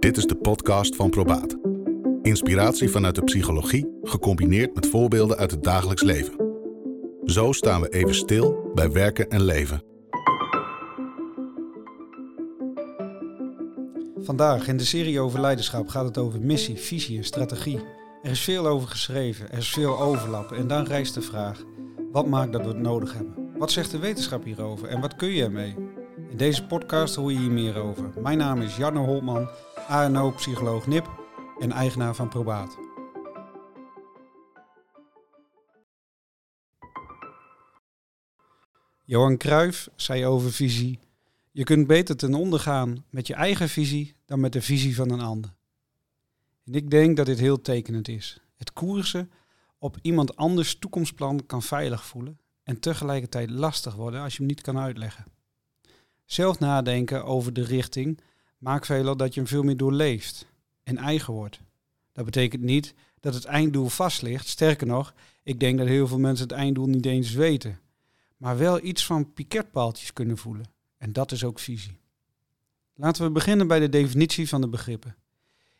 Dit is de podcast van Probaat. Inspiratie vanuit de psychologie, gecombineerd met voorbeelden uit het dagelijks leven. Zo staan we even stil bij werken en leven. Vandaag in de serie over leiderschap gaat het over missie, visie en strategie. Er is veel over geschreven, er is veel overlap en dan rijst de vraag: wat maakt dat we het nodig hebben? Wat zegt de wetenschap hierover en wat kun je ermee? In deze podcast hoor je hier meer over. Mijn naam is Jarno Holtman, ANO-psycholoog NIP en eigenaar van Probaat. Johan Cruijff zei over visie: Je kunt beter ten onder gaan met je eigen visie dan met de visie van een ander. En ik denk dat dit heel tekenend is. Het koersen op iemand anders toekomstplan kan veilig voelen en tegelijkertijd lastig worden als je hem niet kan uitleggen. Zelf nadenken over de richting maakt veelal dat je hem veel meer doorleeft en eigen wordt. Dat betekent niet dat het einddoel vast ligt. Sterker nog, ik denk dat heel veel mensen het einddoel niet eens weten. Maar wel iets van piketpaaltjes kunnen voelen. En dat is ook visie. Laten we beginnen bij de definitie van de begrippen.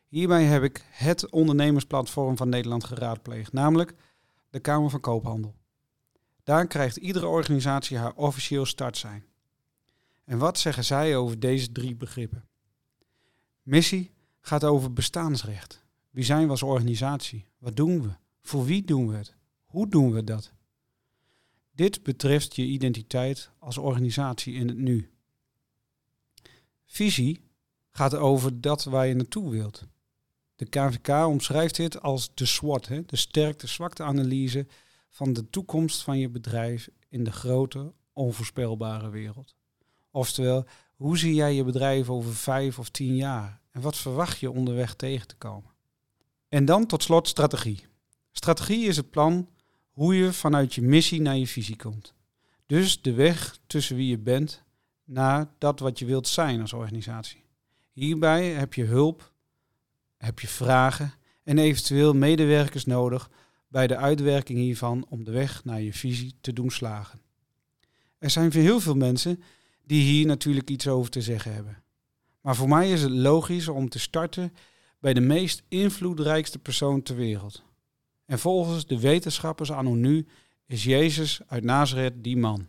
Hierbij heb ik het ondernemersplatform van Nederland geraadpleegd, namelijk de Kamer van Koophandel. Daar krijgt iedere organisatie haar officieel startsein. En wat zeggen zij over deze drie begrippen? Missie gaat over bestaansrecht. Wie zijn we als organisatie? Wat doen we? Voor wie doen we het? Hoe doen we dat? Dit betreft je identiteit als organisatie in het nu. Visie gaat over dat waar je naartoe wilt. De KVK omschrijft dit als de SWOT, de sterkte-zwakte-analyse van de toekomst van je bedrijf in de grote, onvoorspelbare wereld. Oftewel, hoe zie jij je bedrijf over vijf of tien jaar? En wat verwacht je onderweg tegen te komen? En dan tot slot strategie. Strategie is het plan hoe je vanuit je missie naar je visie komt. Dus de weg tussen wie je bent naar dat wat je wilt zijn als organisatie. Hierbij heb je hulp, heb je vragen en eventueel medewerkers nodig bij de uitwerking hiervan om de weg naar je visie te doen slagen. Er zijn heel veel mensen die hier natuurlijk iets over te zeggen hebben. Maar voor mij is het logisch om te starten bij de meest invloedrijkste persoon ter wereld. En volgens de wetenschappers anno nu is Jezus uit Nazareth die man.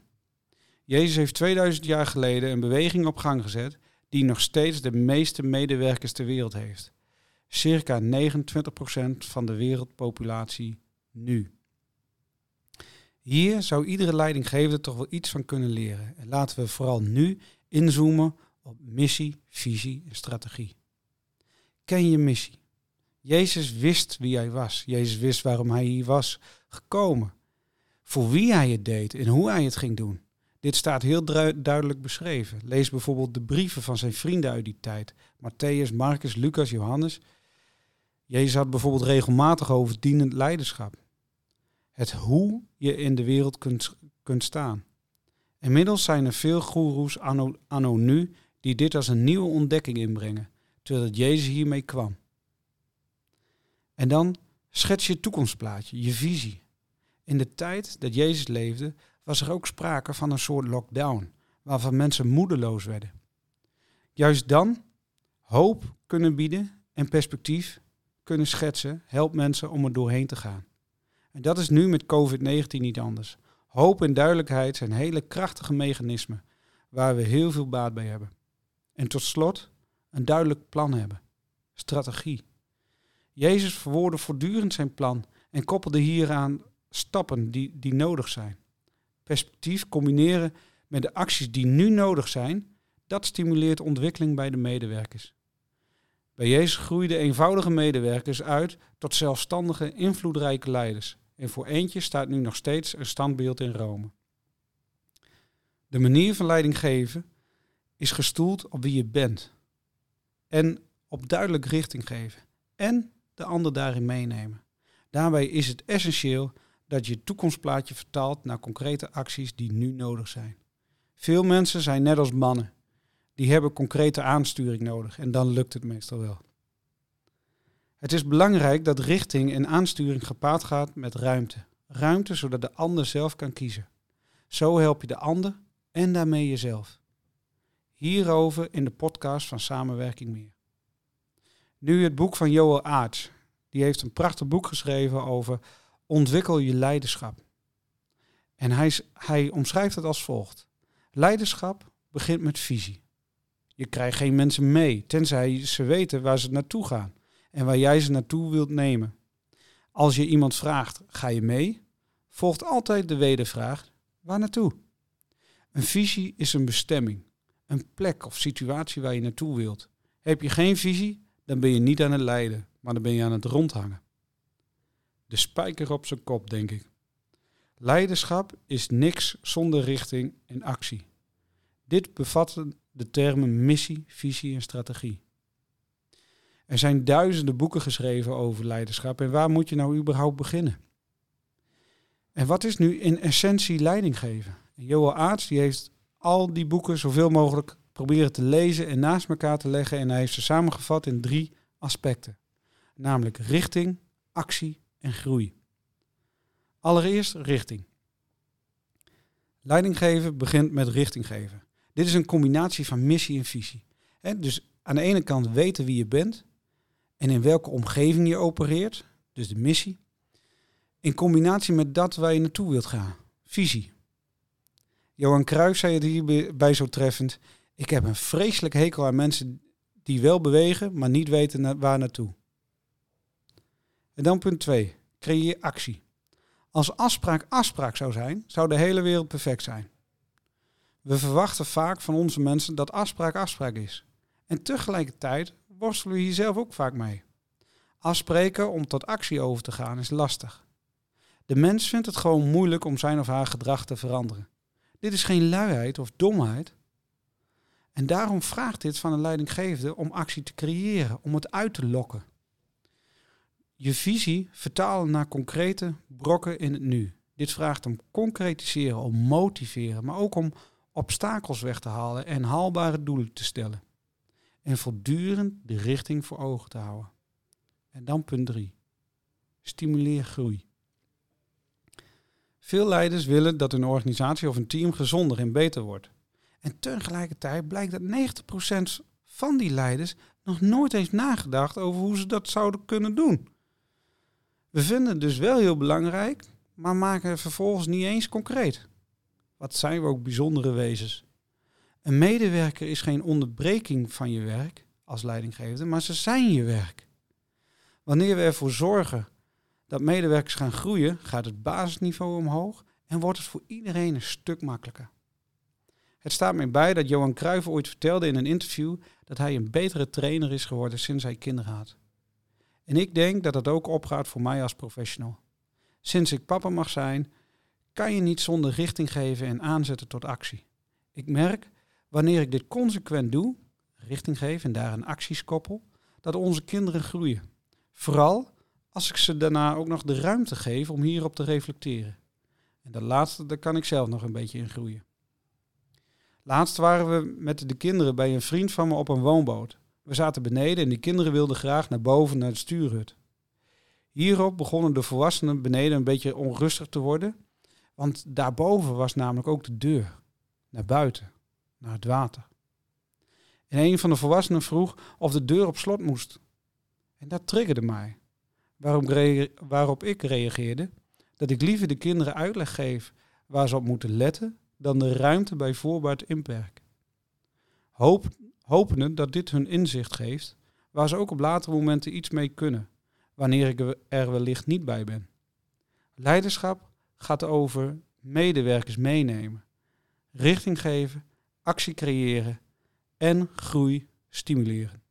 Jezus heeft 2000 jaar geleden een beweging op gang gezet die nog steeds de meeste medewerkers ter wereld heeft. Circa 29% van de wereldpopulatie nu. Hier zou iedere leidinggevende toch wel iets van kunnen leren. En laten we vooral nu inzoomen op missie, visie en strategie. Ken je missie? Jezus wist wie hij was. Jezus wist waarom hij hier was gekomen. Voor wie hij het deed en hoe hij het ging doen. Dit staat heel duidelijk beschreven. Lees bijvoorbeeld de brieven van zijn vrienden uit die tijd. Matthäus, Marcus, Lucas, Johannes. Jezus had bijvoorbeeld regelmatig over dienend leiderschap. Het hoe je in de wereld kunt, kunt staan. Inmiddels zijn er veel goeroes anno, anno nu die dit als een nieuwe ontdekking inbrengen, terwijl Jezus hiermee kwam. En dan schets je toekomstplaatje, je visie. In de tijd dat Jezus leefde, was er ook sprake van een soort lockdown, waarvan mensen moedeloos werden. Juist dan hoop kunnen bieden en perspectief kunnen schetsen, helpt mensen om er doorheen te gaan. En dat is nu met COVID-19 niet anders. Hoop en duidelijkheid zijn hele krachtige mechanismen waar we heel veel baat bij hebben. En tot slot een duidelijk plan hebben. Strategie. Jezus verwoordde voortdurend zijn plan en koppelde hieraan stappen die, die nodig zijn. Perspectief combineren met de acties die nu nodig zijn, dat stimuleert ontwikkeling bij de medewerkers. Bij Jezus groeiden eenvoudige medewerkers uit tot zelfstandige, invloedrijke leiders. En voor eentje staat nu nog steeds een standbeeld in Rome. De manier van leiding geven is gestoeld op wie je bent. En op duidelijk richting geven. En de ander daarin meenemen. Daarbij is het essentieel dat je toekomstplaatje vertaalt naar concrete acties die nu nodig zijn. Veel mensen zijn net als mannen. Die hebben concrete aansturing nodig en dan lukt het meestal wel. Het is belangrijk dat richting en aansturing gepaard gaat met ruimte. Ruimte zodat de ander zelf kan kiezen. Zo help je de ander en daarmee jezelf. Hierover in de podcast van Samenwerking Meer. Nu het boek van Joel Aarts. Die heeft een prachtig boek geschreven over ontwikkel je leiderschap. En hij, hij omschrijft het als volgt. Leiderschap begint met visie. Je krijgt geen mensen mee, tenzij ze weten waar ze naartoe gaan en waar jij ze naartoe wilt nemen. Als je iemand vraagt, ga je mee? Volgt altijd de wedervraag, waar naartoe? Een visie is een bestemming, een plek of situatie waar je naartoe wilt. Heb je geen visie, dan ben je niet aan het leiden, maar dan ben je aan het rondhangen. De spijker op zijn kop, denk ik. Leiderschap is niks zonder richting en actie. Dit bevatten de termen missie, visie en strategie. Er zijn duizenden boeken geschreven over leiderschap en waar moet je nou überhaupt beginnen? En wat is nu in essentie leiding geven? Joel Aarts die heeft al die boeken zoveel mogelijk proberen te lezen en naast elkaar te leggen en hij heeft ze samengevat in drie aspecten. Namelijk richting, actie en groei. Allereerst richting. Leiding geven begint met richting geven. Dit is een combinatie van missie en visie. dus aan de ene kant weten wie je bent en in welke omgeving je opereert, dus de missie. In combinatie met dat waar je naartoe wilt gaan, visie. Johan Cruijff zei het hierbij zo treffend. Ik heb een vreselijk hekel aan mensen die wel bewegen, maar niet weten waar naartoe. En dan punt 2. Creëer actie. Als afspraak afspraak zou zijn, zou de hele wereld perfect zijn. We verwachten vaak van onze mensen dat afspraak afspraak is. En tegelijkertijd worstelen we hier zelf ook vaak mee. Afspreken om tot actie over te gaan is lastig. De mens vindt het gewoon moeilijk om zijn of haar gedrag te veranderen. Dit is geen luiheid of domheid. En daarom vraagt dit van een leidinggevende om actie te creëren, om het uit te lokken. Je visie vertalen naar concrete brokken in het nu. Dit vraagt om concretiseren, om motiveren, maar ook om obstakels weg te halen en haalbare doelen te stellen. En voortdurend de richting voor ogen te houden. En dan punt 3. Stimuleer groei. Veel leiders willen dat een organisatie of een team gezonder en beter wordt. En tegelijkertijd blijkt dat 90% van die leiders nog nooit heeft nagedacht over hoe ze dat zouden kunnen doen. We vinden het dus wel heel belangrijk, maar maken het vervolgens niet eens concreet. Wat zijn we ook bijzondere wezens. Een medewerker is geen onderbreking van je werk als leidinggevende, maar ze zijn je werk. Wanneer we ervoor zorgen dat medewerkers gaan groeien, gaat het basisniveau omhoog en wordt het voor iedereen een stuk makkelijker. Het staat mij bij dat Johan Cruijff ooit vertelde in een interview dat hij een betere trainer is geworden sinds hij kinderen had. En ik denk dat dat ook opgaat voor mij als professional. Sinds ik papa mag zijn, kan je niet zonder richting geven en aanzetten tot actie. Ik merk, wanneer ik dit consequent doe, richting geef en daar een acties koppel, dat onze kinderen groeien. Vooral als ik ze daarna ook nog de ruimte geef om hierop te reflecteren. En dat laatste, daar kan ik zelf nog een beetje in groeien. Laatst waren we met de kinderen bij een vriend van me op een woonboot. We zaten beneden en de kinderen wilden graag naar boven naar de stuurhut. Hierop begonnen de volwassenen beneden een beetje onrustig te worden, want daarboven was namelijk ook de deur naar buiten, naar het water. En een van de volwassenen vroeg of de deur op slot moest. En dat triggerde mij. Waarop, ik reageerde dat ik liever de kinderen uitleg geef waar ze op moeten letten dan de ruimte bij voorbaat inperk. Hoop, hopende dat dit hun inzicht geeft waar ze ook op latere momenten iets mee kunnen, wanneer ik er wellicht niet bij ben. Leiderschap gaat over medewerkers meenemen, richting geven, actie creëren en groei stimuleren.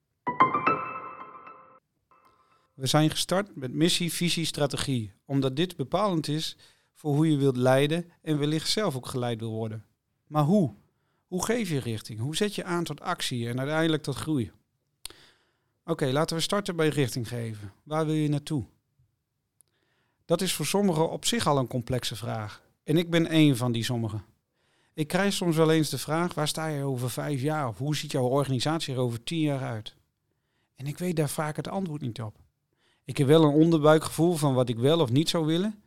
We zijn gestart met missie, visie, strategie, omdat dit bepalend is voor hoe je wilt leiden en wellicht zelf ook geleid wil worden. Maar hoe? Hoe geef je richting? Hoe zet je aan tot actie en uiteindelijk tot groei? Oké, laten we starten bij richting geven. Waar wil je naartoe? Dat is voor sommigen op zich al een complexe vraag. En ik ben één van die sommigen. Ik krijg soms wel eens de vraag: waar sta je over vijf jaar? Of hoe ziet jouw organisatie er over tien jaar uit? En ik weet daar vaak het antwoord niet op. Ik heb wel een onderbuikgevoel van wat ik wel of niet zou willen.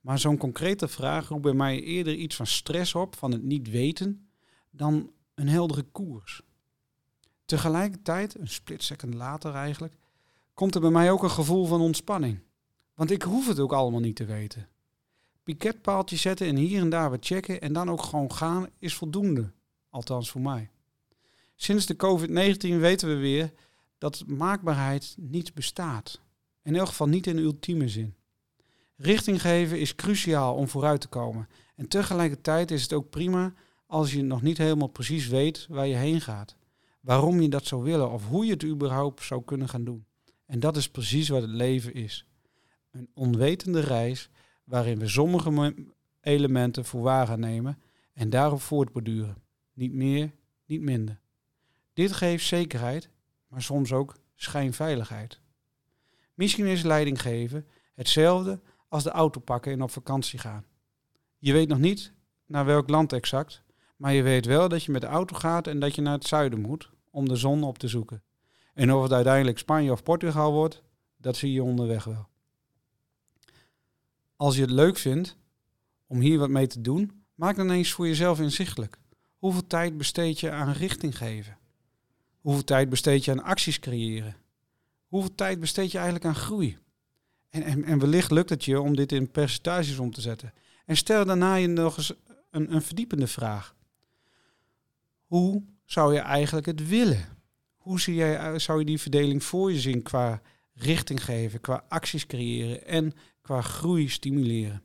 Maar zo'n concrete vraag roept bij mij eerder iets van stress op, van het niet weten, dan een heldere koers. Tegelijkertijd, een split second later eigenlijk, komt er bij mij ook een gevoel van ontspanning. Want ik hoef het ook allemaal niet te weten. Piketpaaltje zetten en hier en daar wat checken en dan ook gewoon gaan is voldoende. Althans voor mij. Sinds de COVID-19 weten we weer dat maakbaarheid niet bestaat. In elk geval niet in ultieme zin. Richting geven is cruciaal om vooruit te komen. En tegelijkertijd is het ook prima als je nog niet helemaal precies weet waar je heen gaat. Waarom je dat zou willen of hoe je het überhaupt zou kunnen gaan doen. En dat is precies wat het leven is. Een onwetende reis waarin we sommige elementen voor waar nemen en daarop voortborduren. Niet meer, niet minder. Dit geeft zekerheid, maar soms ook schijnveiligheid. Misschien is leiding geven hetzelfde als de auto pakken en op vakantie gaan. Je weet nog niet naar welk land exact, maar je weet wel dat je met de auto gaat en dat je naar het zuiden moet om de zon op te zoeken. En of het uiteindelijk Spanje of Portugal wordt, dat zie je onderweg wel. Als je het leuk vindt om hier wat mee te doen, maak dan eens voor jezelf inzichtelijk. Hoeveel tijd besteed je aan richting geven? Hoeveel tijd besteed je aan acties creëren? Hoeveel tijd besteed je eigenlijk aan groei? En, en, wellicht lukt het je om dit in percentages om te zetten. En stel daarna je nog eens een, een verdiepende vraag. Hoe zou je eigenlijk het willen? Hoe zie jij, zou je die verdeling voor je zien qua richting geven, qua acties creëren en qua groei stimuleren?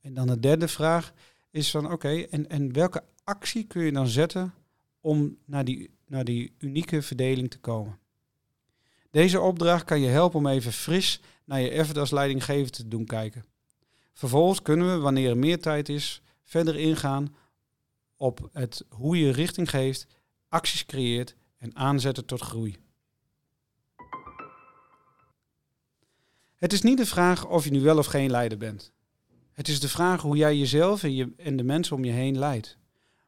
En dan de derde vraag is van oké, en, en welke actie kun je dan zetten om naar die, naar die unieke verdeling te komen? Deze opdracht kan je helpen om even fris naar je effort als leidinggever te doen kijken. Vervolgens kunnen we, wanneer er meer tijd is, verder ingaan op het hoe je richting geeft, acties creëert en aanzetten tot groei. Het is niet de vraag of je nu wel of geen leider bent. Het is de vraag hoe jij jezelf en, je, en de mensen om je heen leidt.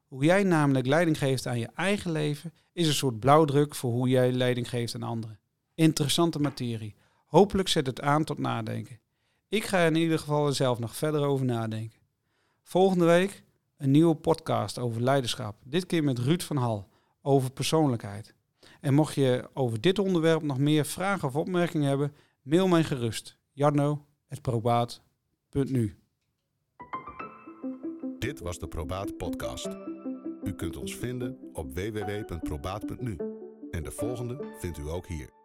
Hoe jij namelijk leiding geeft aan je eigen leven is een soort blauwdruk voor hoe jij leiding geeft aan anderen. Interessante materie. Hopelijk zet het aan tot nadenken. Ik ga er in ieder geval zelf nog verder over nadenken. Volgende week een nieuwe podcast over leiderschap. Dit keer met Ruud van Hal over persoonlijkheid. En mocht je over dit onderwerp nog meer vragen of opmerkingen hebben, mail mij gerust. jarno.probaat.nu Dit was de Probaat podcast. U kunt ons vinden op www.probaat.nu. En de volgende vindt u ook hier.